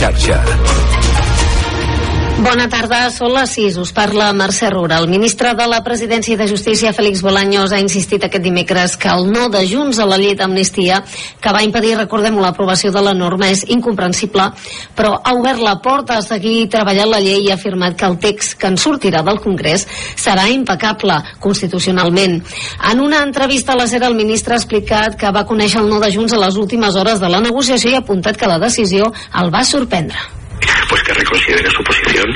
Notícies en xarxa. Bona tarda, són les 6. Us parla Mercè Rura. El ministre de la Presidència de Justícia, Félix Bolaños, ha insistit aquest dimecres que el no de Junts a la llei d'amnistia, que va impedir, recordem l'aprovació de la norma, és incomprensible, però ha obert la porta a seguir treballant la llei i ha afirmat que el text que en sortirà del Congrés serà impecable constitucionalment. En una entrevista a la SER, el ministre ha explicat que va conèixer el no de Junts a les últimes hores de la negociació i ha apuntat que la decisió el va sorprendre que reconsidere su posición,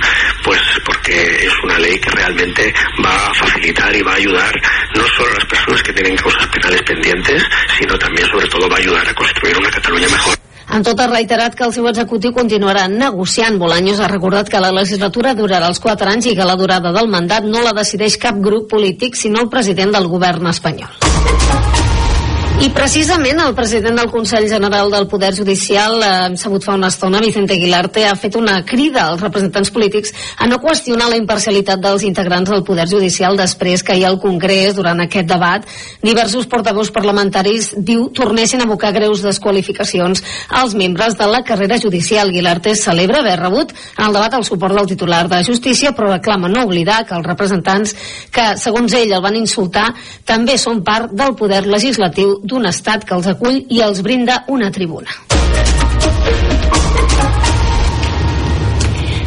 pues porque es una ley que realmente va a facilitar y va a ayudar no solo a las personas que tienen causas penales pendientes, sino también sobre todo va a ayudar a construir una Cataluña mejor. En tot ha reiterat que el seu executiu continuarà negociant. Bolaños ha recordat que la legislatura durarà els 4 anys i que la durada del mandat no la decideix cap grup polític, sinó el president del govern espanyol. I precisament el president del Consell General del Poder Judicial, eh, hem sabut fa una estona, Vicente Aguilarte, ha fet una crida als representants polítics a no qüestionar la imparcialitat dels integrants del Poder Judicial després que ahir al Congrés, durant aquest debat, diversos portaveus parlamentaris diu tornessin a abocar greus desqualificacions als membres de la carrera judicial. Aguilarte celebra haver rebut en el debat el suport del titular de Justícia, però reclama no oblidar que els representants que, segons ell, el van insultar, també són part del poder legislatiu d'un estat que els acull i els brinda una tribuna.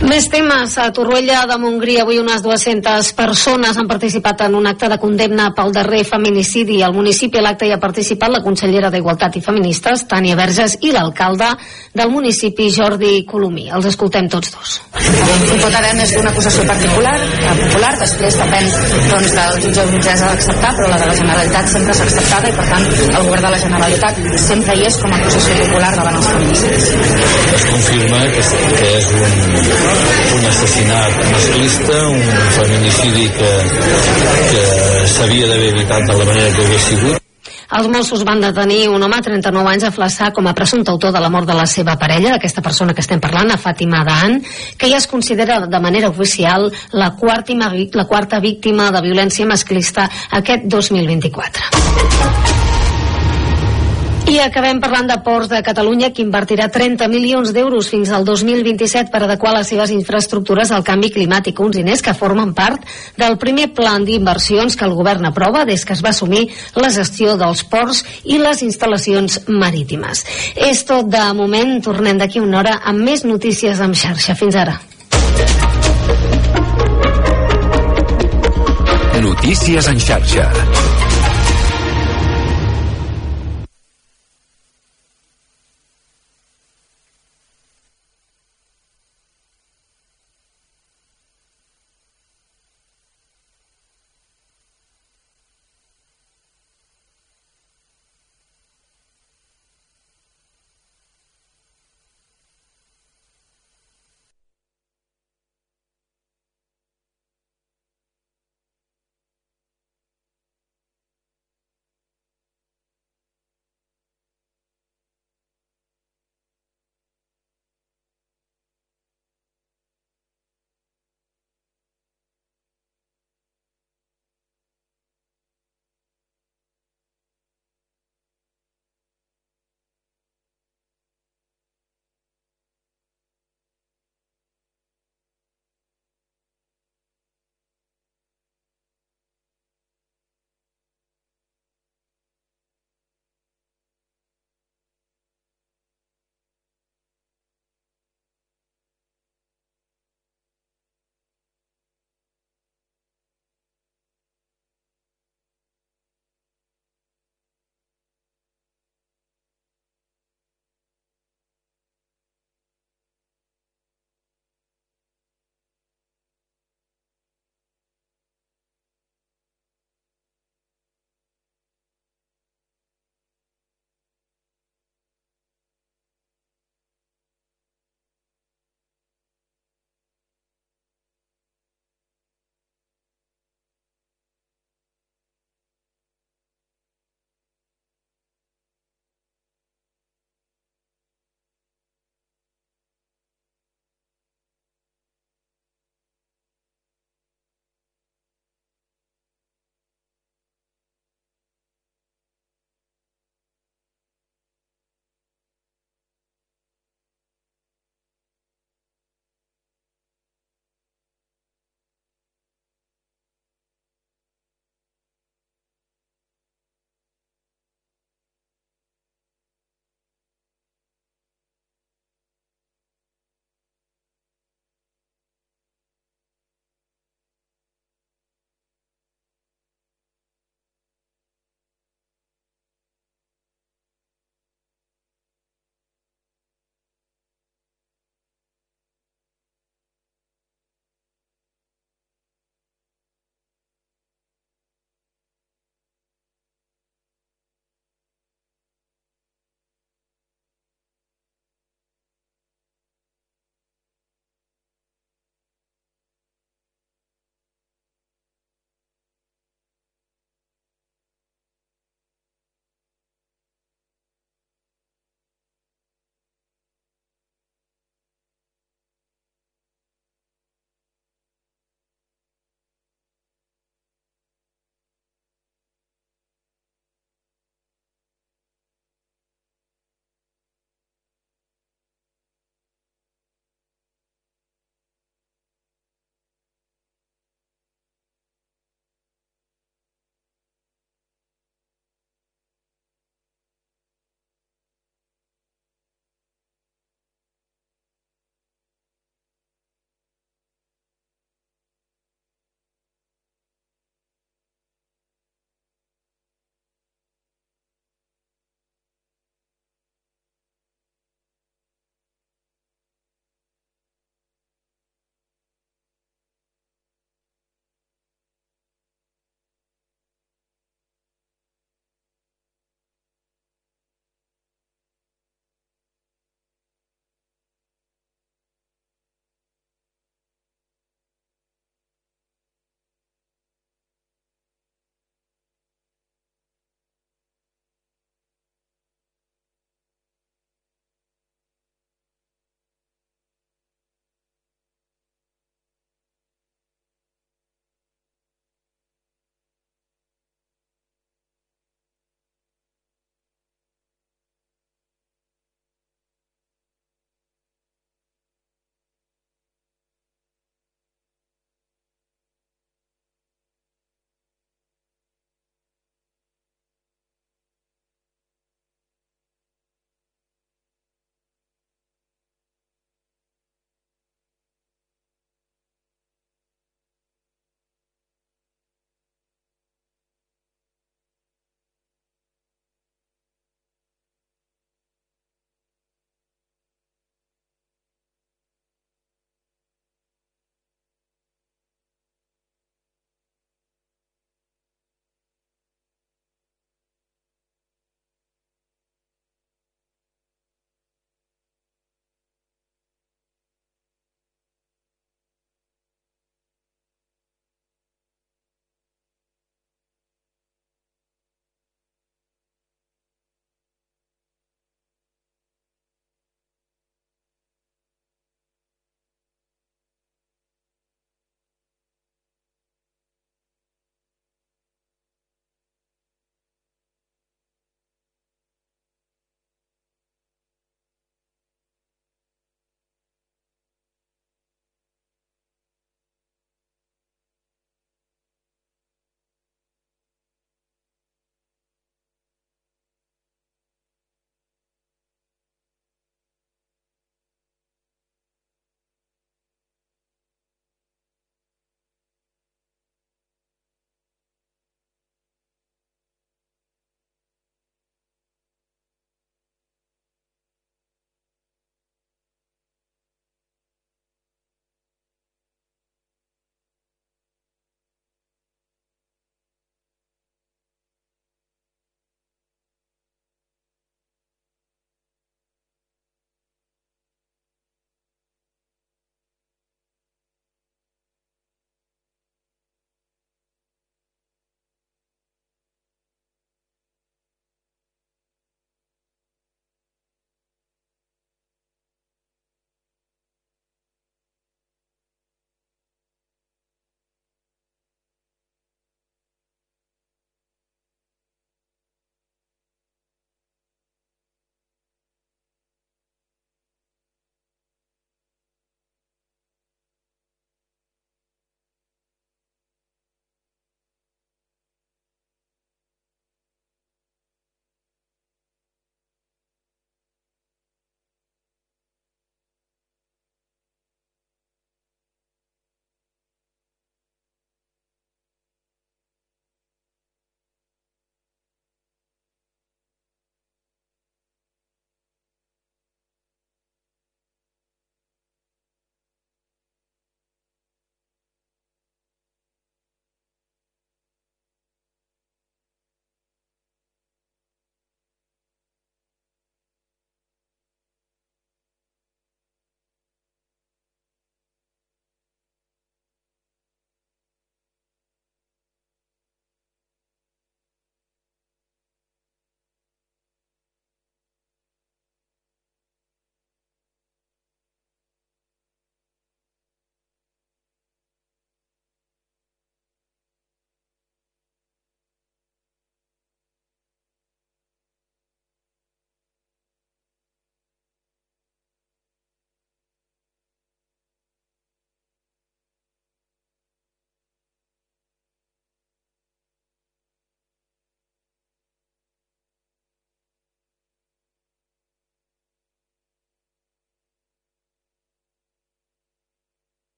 Més temes. A Torroella de Montgrí avui unes 200 persones han participat en un acte de condemna pel darrer feminicidi. Al municipi a l'acte hi ha participat la consellera d'Igualtat i Feministes, Tània Verges, i l'alcalde del municipi, Jordi Colomí. Els escoltem tots dos. Imputarem és d'una acusació particular, popular, després depèn doncs, del jutge o jutgessa d'acceptar, però la de la Generalitat sempre s'ha acceptada i per tant el govern de la Generalitat sempre hi és com a acusació popular davant els feminicidis. Es confirma que, que és un, un assassinat masclista, un feminicidi que, que s'havia d'haver evitat de la manera que hagués sigut. Els Mossos van detenir un home de 39 anys a Flaçà com a presumpte autor de la mort de la seva parella, d'aquesta persona que estem parlant, a Fàtima Daan, que ja es considera de manera oficial la quarta, la quarta víctima de violència masclista aquest 2024. I acabem parlant de Ports de Catalunya, que invertirà 30 milions d'euros fins al 2027 per adequar les seves infraestructures al canvi climàtic. Uns diners que formen part del primer plan d'inversions que el govern aprova des que es va assumir la gestió dels ports i les instal·lacions marítimes. És tot de moment. Tornem d'aquí una hora amb més notícies en xarxa. Fins ara. Notícies en xarxa.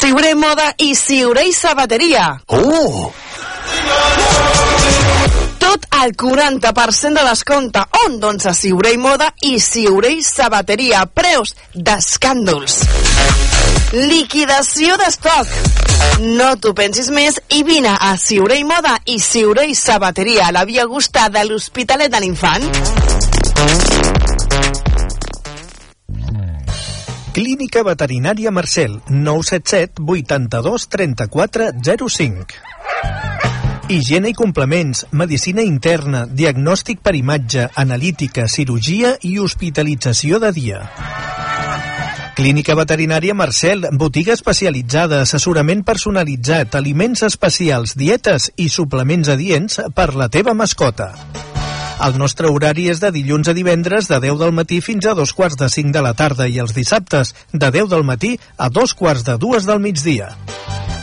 Siurei Moda i Siurei Sabateria. Oh! Tot el 40% de descompte. On? Doncs a Siurei Moda i Siurei Sabateria. Preus d'escàndols. Liquidació d'estoc. No t'ho pensis més i vine a Siurei Moda i Siurei Sabateria a la Via Augusta de l'Hospitalet de l'Infant. Clínica Veterinària Marcel, 977 82 34 05. Higiene i complements, medicina interna, diagnòstic per imatge, analítica, cirurgia i hospitalització de dia. Clínica Veterinària Marcel, botiga especialitzada, assessorament personalitzat, aliments especials, dietes i suplements adients per la teva mascota. El nostre horari és de dilluns a divendres de 10 del matí fins a dos quarts de 5 de la tarda i els dissabtes de 10 del matí a dos quarts de dues del migdia.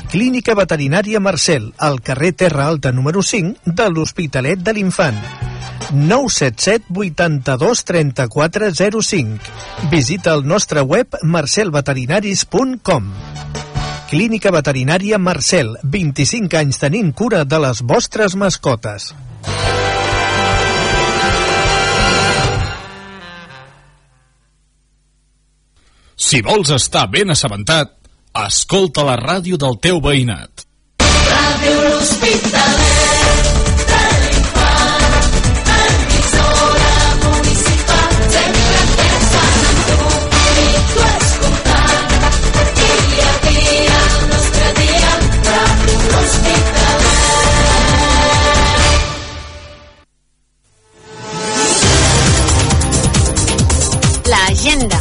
Clínica Veterinària Marcel, al carrer Terra Alta número 5 de l'Hospitalet de l'Infant. 977 82 34 05. Visita el nostre web marcelveterinaris.com. Clínica Veterinària Marcel, 25 anys tenint cura de les vostres mascotes. Si vols estar ben assabentat, escolta la ràdio del teu veïnat. Ràdio L'Hospitalet de l'Infant, emissora municipal, sempre pensant en tu, i tu escoltant, dia a dia, el nostre dia, Ràdio L'Hospitalet. L'agenda.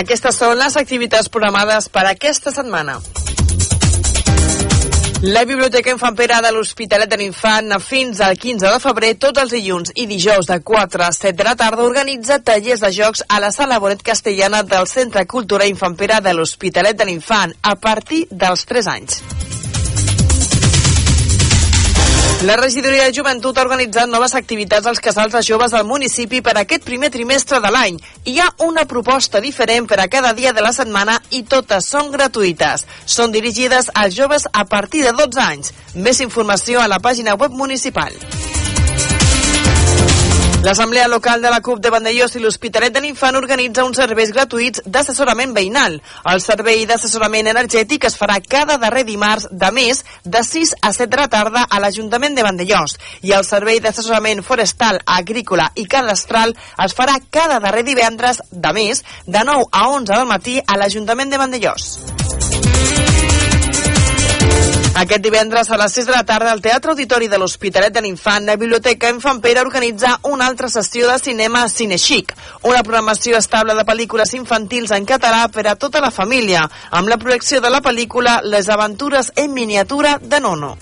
Aquestes són les activitats programades per aquesta setmana. La Biblioteca Infant Pere de l'Hospitalet de l'Infant fins al 15 de febrer, tots els dilluns i dijous de 4 a 7 de la tarda, organitza tallers de jocs a la Sala Bonet Castellana del Centre Cultura Infant Pere de l'Hospitalet de l'Infant a partir dels 3 anys. La regidoria de joventut ha organitzat noves activitats als casals de joves del municipi per aquest primer trimestre de l'any. Hi ha una proposta diferent per a cada dia de la setmana i totes són gratuïtes. Són dirigides als joves a partir de 12 anys. Més informació a la pàgina web municipal. L'Assemblea Local de la CUP de Vandellós i l'Hospitalet de l'Infant organitza uns serveis gratuïts d'assessorament veïnal. El servei d'assessorament energètic es farà cada darrer dimarts de mes de 6 a 7 de la tarda a l'Ajuntament de Vandellós i el servei d'assessorament forestal, agrícola i cadastral es farà cada darrer divendres de mes de 9 a 11 del matí a l'Ajuntament de Vandellós. Aquest divendres a les 6 de la tarda al Teatre Auditori de l'Hospitalet de l'Infant, la Biblioteca Infant Pere organitza una altra sessió de cinema Cinexic, una programació estable de pel·lícules infantils en català per a tota la família, amb la projecció de la pel·lícula Les aventures en miniatura de Nono.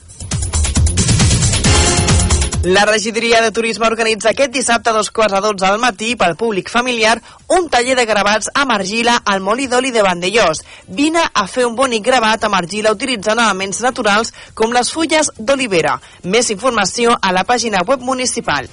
La regidoria de turisme organitza aquest dissabte a dos quarts a dotze del matí pel públic familiar un taller de gravats amb argila al Molí d'Oli de Vandellós. Vine a fer un bonic gravat amb argila utilitzant elements naturals com les fulles d'olivera. Més informació a la pàgina web municipal.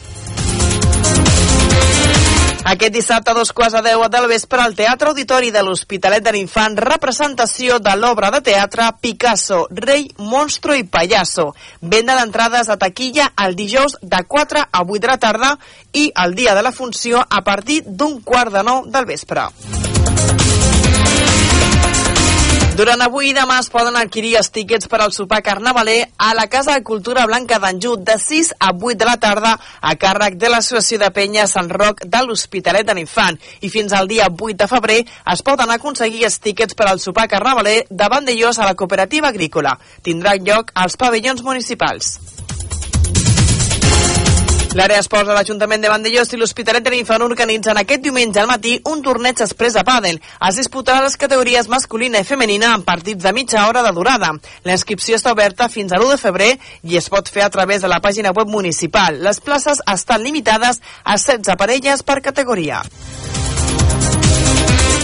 Aquest dissabte a dos quarts a deu del vespre al Teatre Auditori de l'Hospitalet de l'Infant representació de l'obra de teatre Picasso, Rei, Monstro i Payaso. Venda d'entrades a taquilla el dijous de 4 a 8 de la tarda i el dia de la funció a partir d'un quart de nou del vespre. Durant avui i demà es poden adquirir els tíquets per al sopar carnavaler a la Casa de Cultura Blanca d'Anjut de 6 a 8 de la tarda a càrrec de l'Associació de Penya Sant Roc de l'Hospitalet de l'Infant i fins al dia 8 de febrer es poden aconseguir els tíquets per al sopar carnavaler de Vandellós a la cooperativa agrícola. Tindrà lloc als pavellons municipals. L'àrea esports de l'Ajuntament de Vandellós i l'Hospitalet de l'Infant organitzen aquest diumenge al matí un torneig express a pàdel. Es disputarà les categories masculina i femenina en partits de mitja hora de durada. La inscripció està oberta fins a l'1 de febrer i es pot fer a través de la pàgina web municipal. Les places estan limitades a 16 parelles per categoria.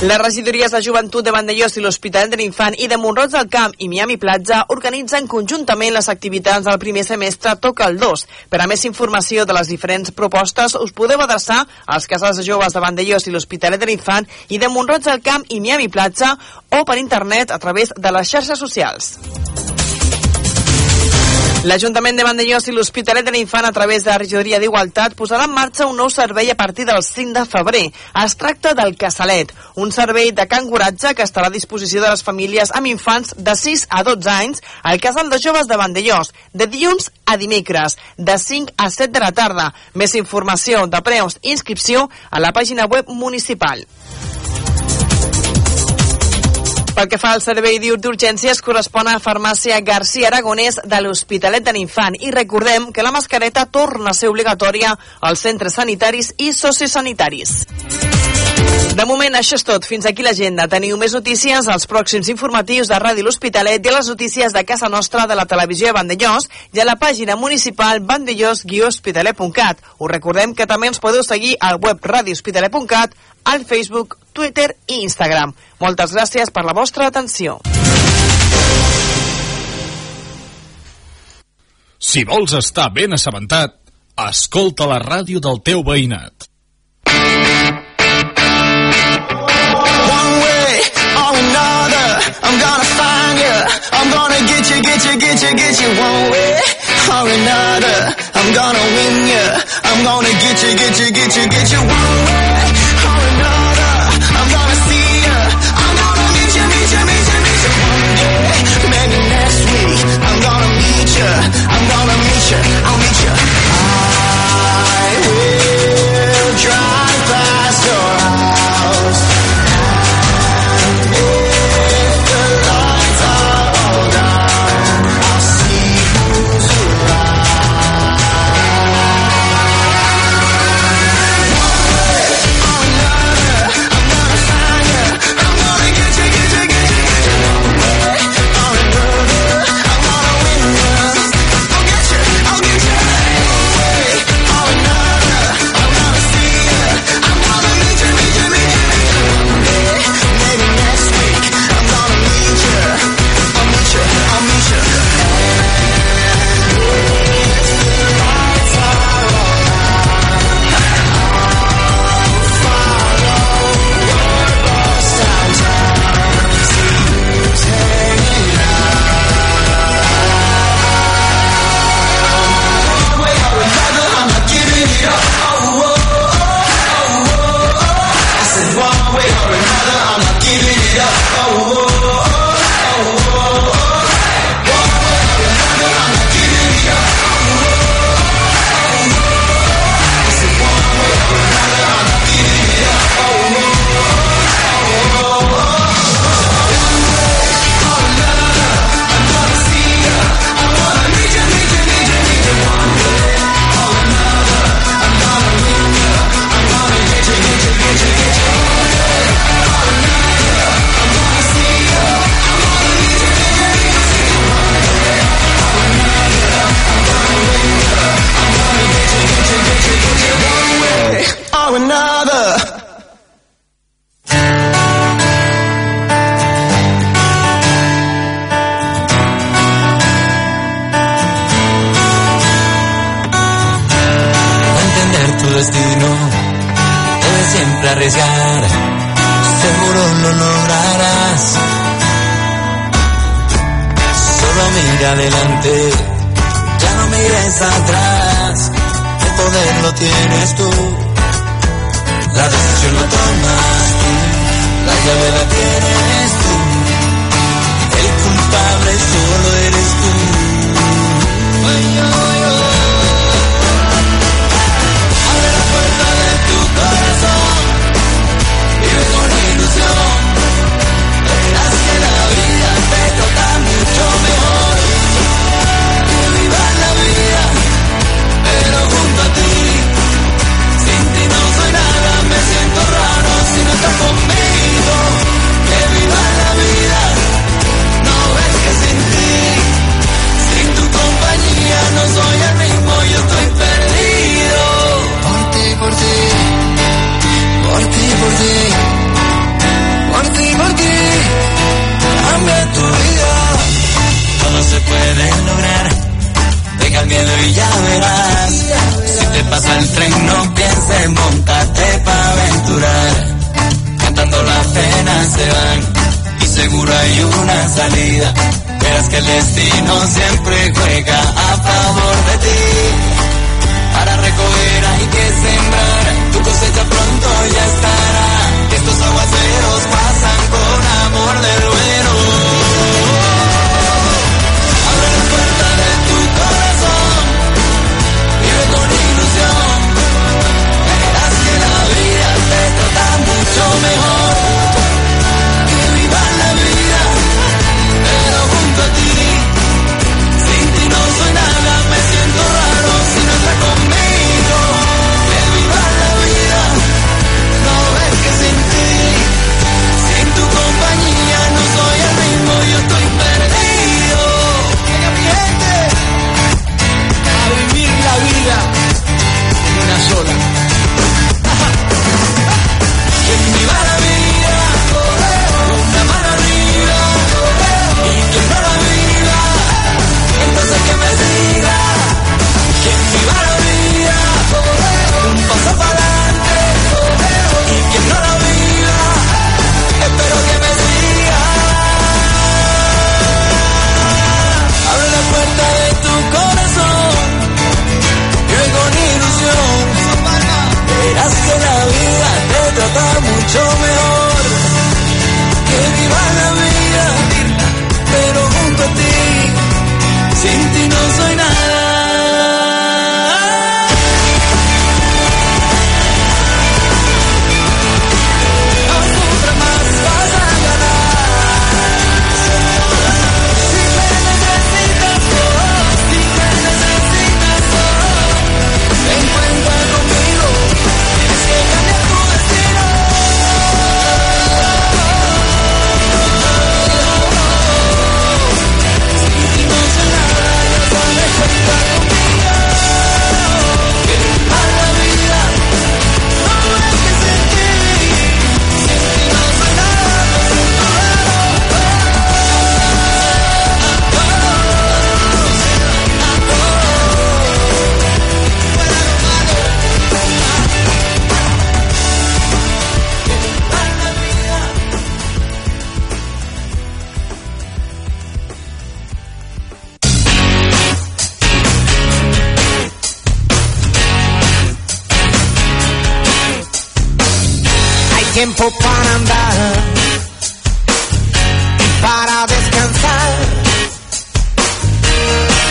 Les regidories de joventut de Vandellós i l'Hospitalet de l'Infant i de Montroig del Camp i Miami Platja organitzen conjuntament les activitats del primer semestre Toca el 2. Per a més informació de les diferents propostes us podeu adreçar als casals de joves de Vandellós i l'Hospitalet de l'Infant i de Montroig del Camp i Miami Platja o per internet a través de les xarxes socials. L'Ajuntament de Vandellós i l'Hospitalet de l'Infant a través de la regidoria d'Igualtat posarà en marxa un nou servei a partir del 5 de febrer. Es tracta del Casalet, un servei de canguratge que estarà a disposició de les famílies amb infants de 6 a 12 anys al casal de joves de Vandellós, de dilluns a dimecres, de 5 a 7 de la tarda. Més informació de preus i inscripció a la pàgina web municipal. Pel que fa al servei d'urgències, correspon a Farmàcia García Aragonès de l'Hospitalet de l'Infant. I recordem que la mascareta torna a ser obligatòria als centres sanitaris i sociosanitaris. De moment, això és tot. Fins aquí l'agenda. Teniu més notícies als pròxims informatius de Ràdio L'Hospitalet i a les notícies de casa nostra de la televisió de Vandellós i a la pàgina municipal vandellós-hospitalet.cat. Us recordem que també ens podeu seguir al web radiohospitalet.cat, al Facebook, Twitter i Instagram. Moltes gràcies per la vostra atenció. Si vols estar ben assabentat, escolta la ràdio del teu veïnat. One way or another, I'm gonna find you. I'm gonna get you, get you, get you, get you. One way or another, I'm gonna win you. I'm gonna get you, get you, get you, get you. One way you. I'm gonna meet you. I'll meet you.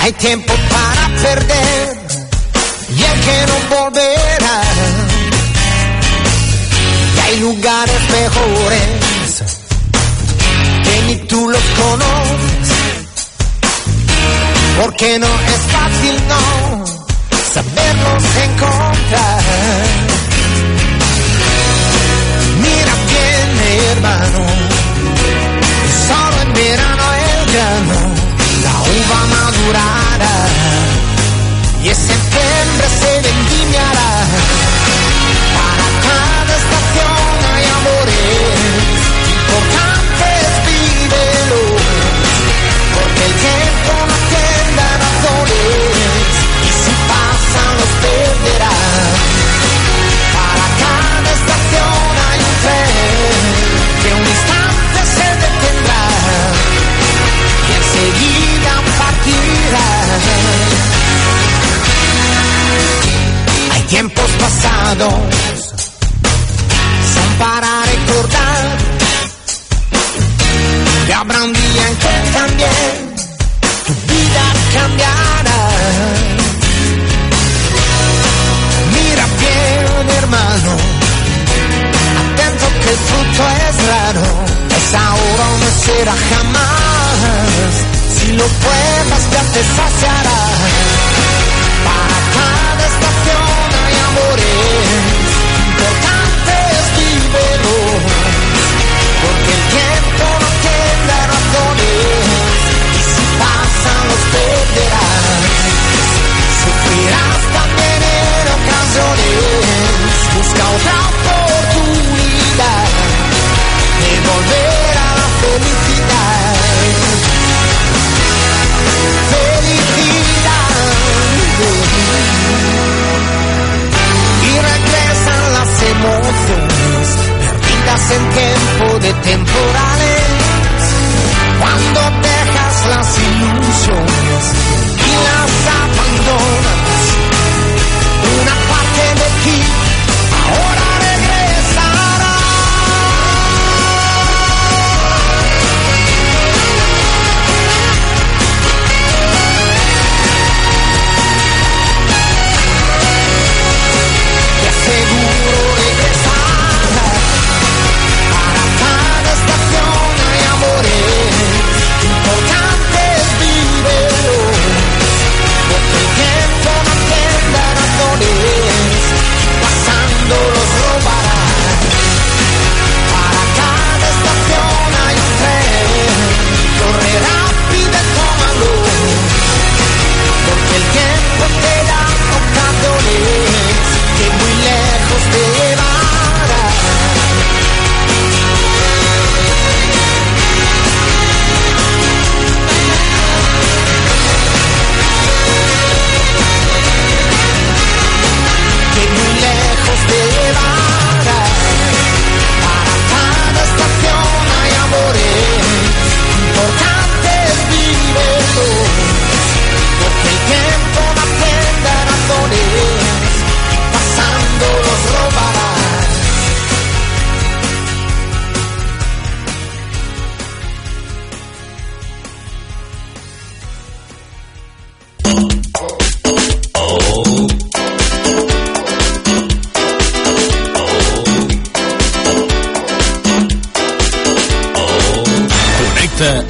hay tiempo para perder y el que no volverá. Y hay lugares mejores que ni tú los conoces, porque no es fácil no saberlos encontrar. Mira bien, hermano. y ese septiembre se vendimiará. pasado, son para recordar. Y habrá un día en que también tu vida cambiará. Mira bien, hermano, atento que el fruto es raro. Esa ahora no será jamás. Si lo pruebas, ya te saciarás.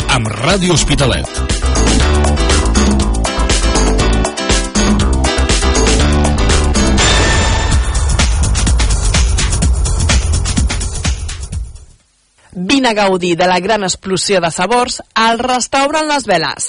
Amb Ràdio Hospitalet. Vine a gaudir de la gran explosió de sabors al restaurant Les Veles.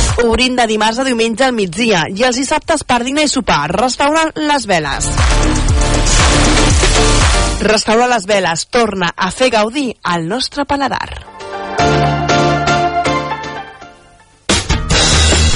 Obrint de dimarts a diumenge al migdia i els dissabtes per dinar i sopar. Restaurant Les Veles. Restaurant Les Veles torna a fer gaudir al nostre paladar.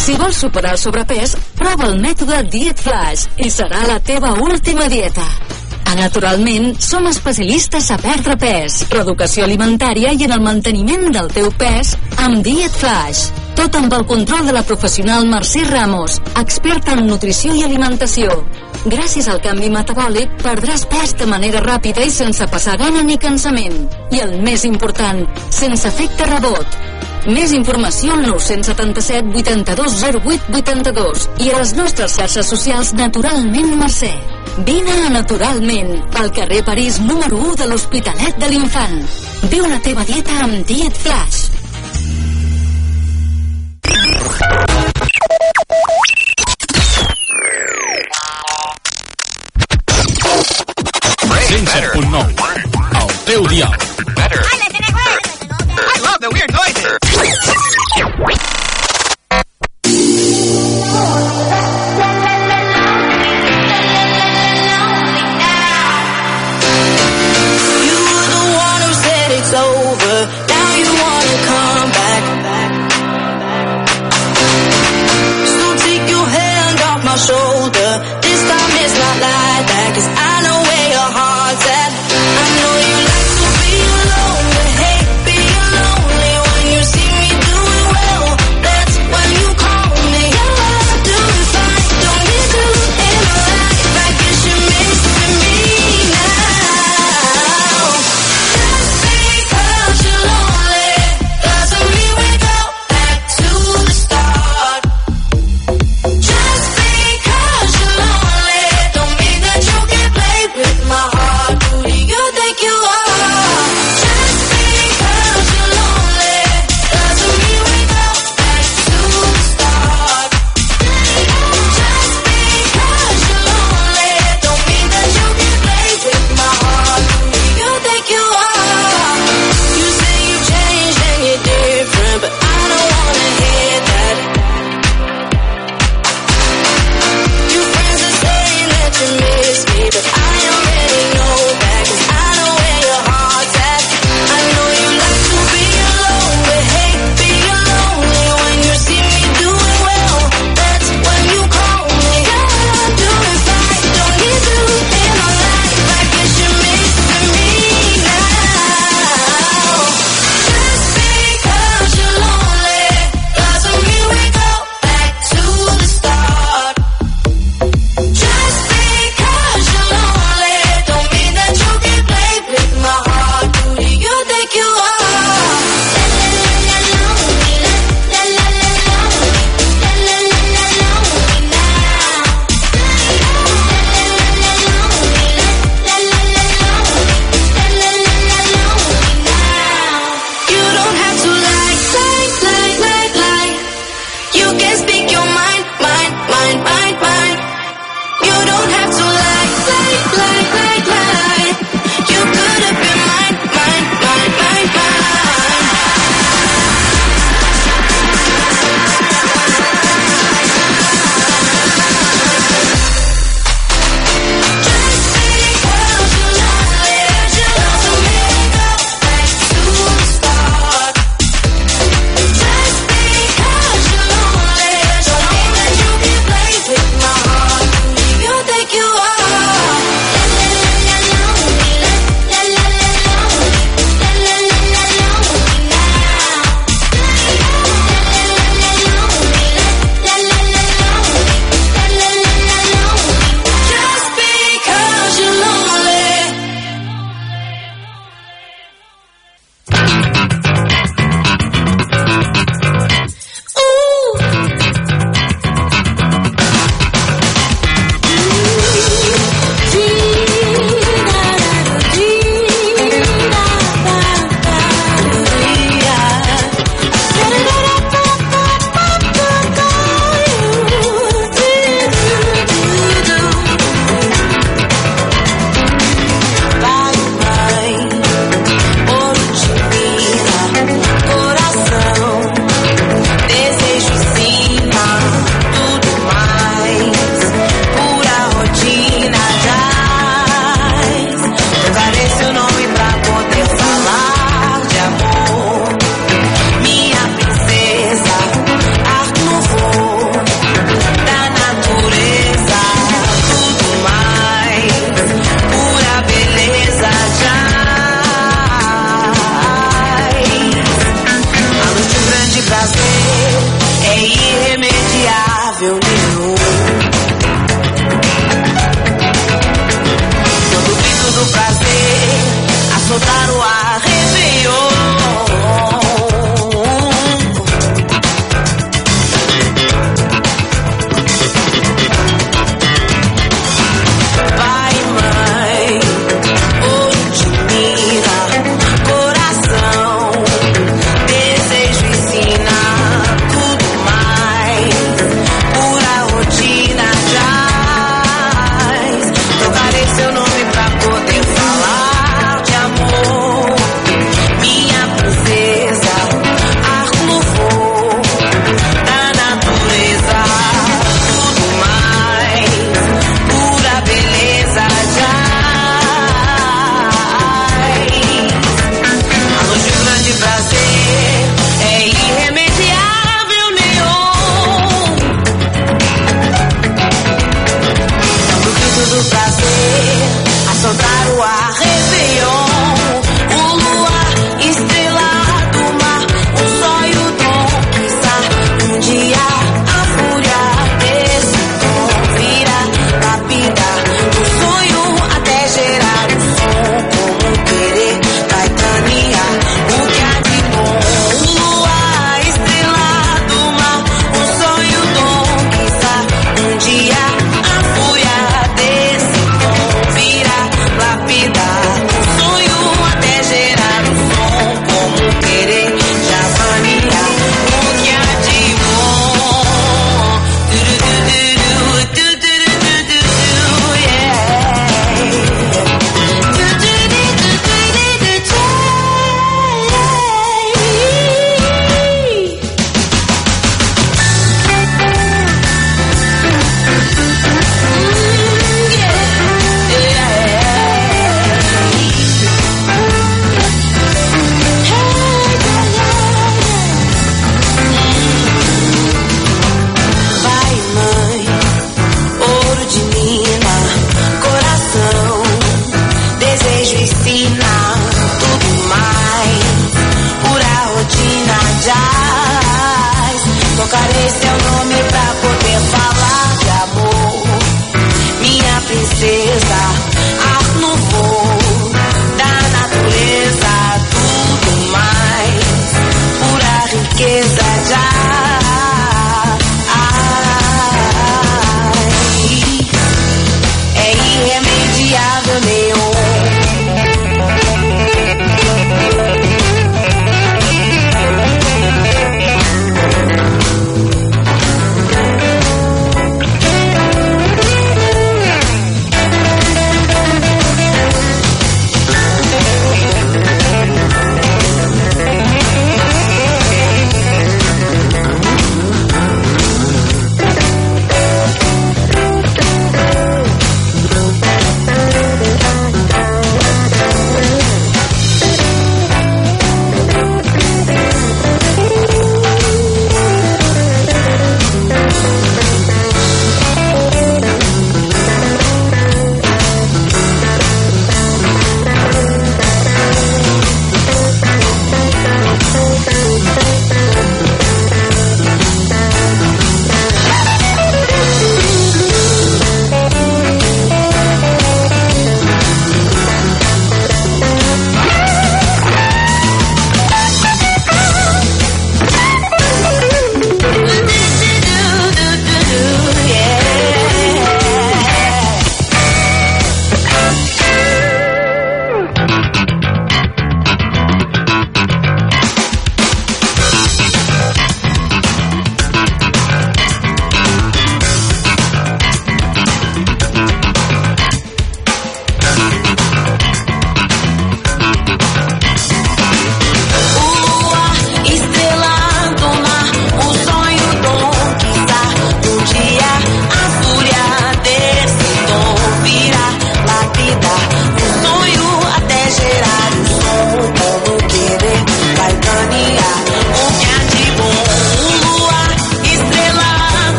Si vols superar el sobrepès, prova el mètode Diet Flash i serà la teva última dieta. A Naturalment, som especialistes a perdre pes, reeducació alimentària i en el manteniment del teu pes amb Diet Flash. Tot amb el control de la professional Mercè Ramos, experta en nutrició i alimentació. Gràcies al canvi metabòlic, perdràs pes de manera ràpida i sense passar gana ni cansament. I el més important, sense efecte rebot. Més informació al 977 82 08 82 i a les nostres xarxes socials Naturalment Mercè. Vine a Naturalment, al carrer París número 1 de l'Hospitalet de l'Infant. Viu la teva dieta amb Diet Flash. El teu dial.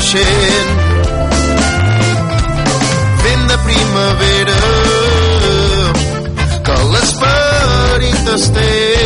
creixent. Vent de primavera que l'esperit es té.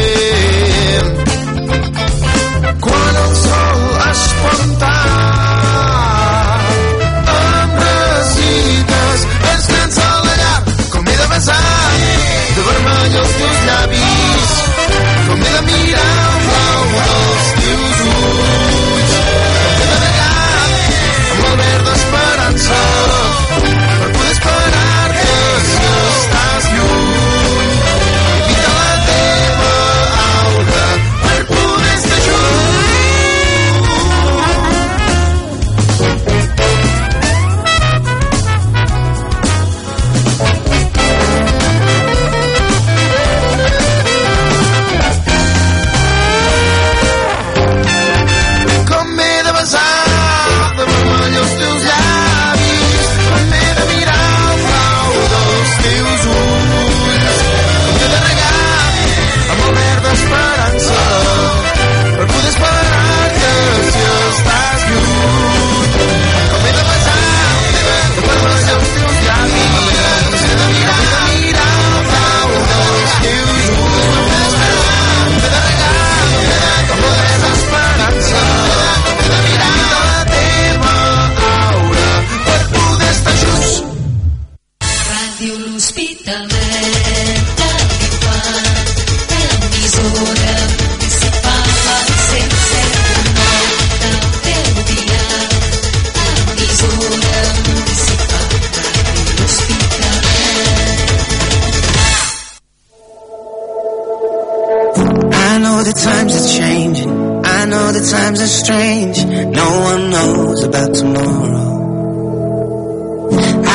the times are changing. I know the times are strange. No one knows about tomorrow.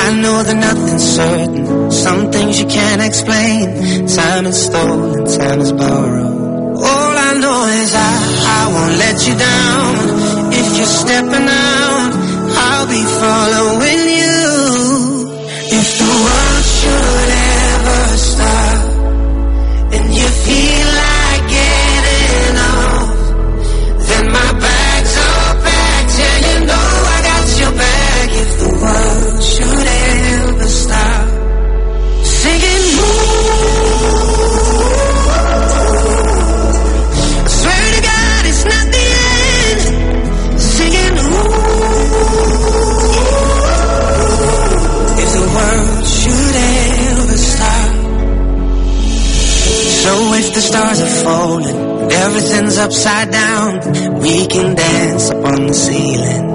I know that nothing's certain. Some things you can't explain. Time is stolen, time is borrowed. All I know is I, I won't let you down. If you're stepping out, I'll be following you. If the world should ever stop and you feel the stars are falling everything's upside down, we can dance on the ceiling.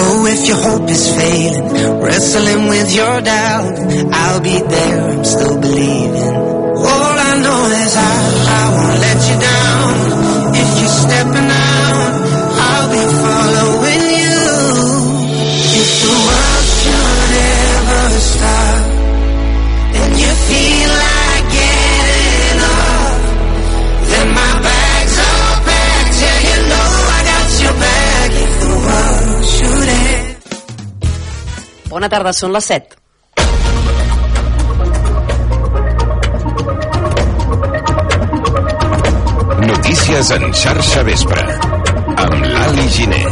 Oh, if your hope is failing, wrestling with your doubt, I'll be there, I'm still believing. Bona tarda, són les 7. Notícies en xarxa vespre amb l'Ali Giné.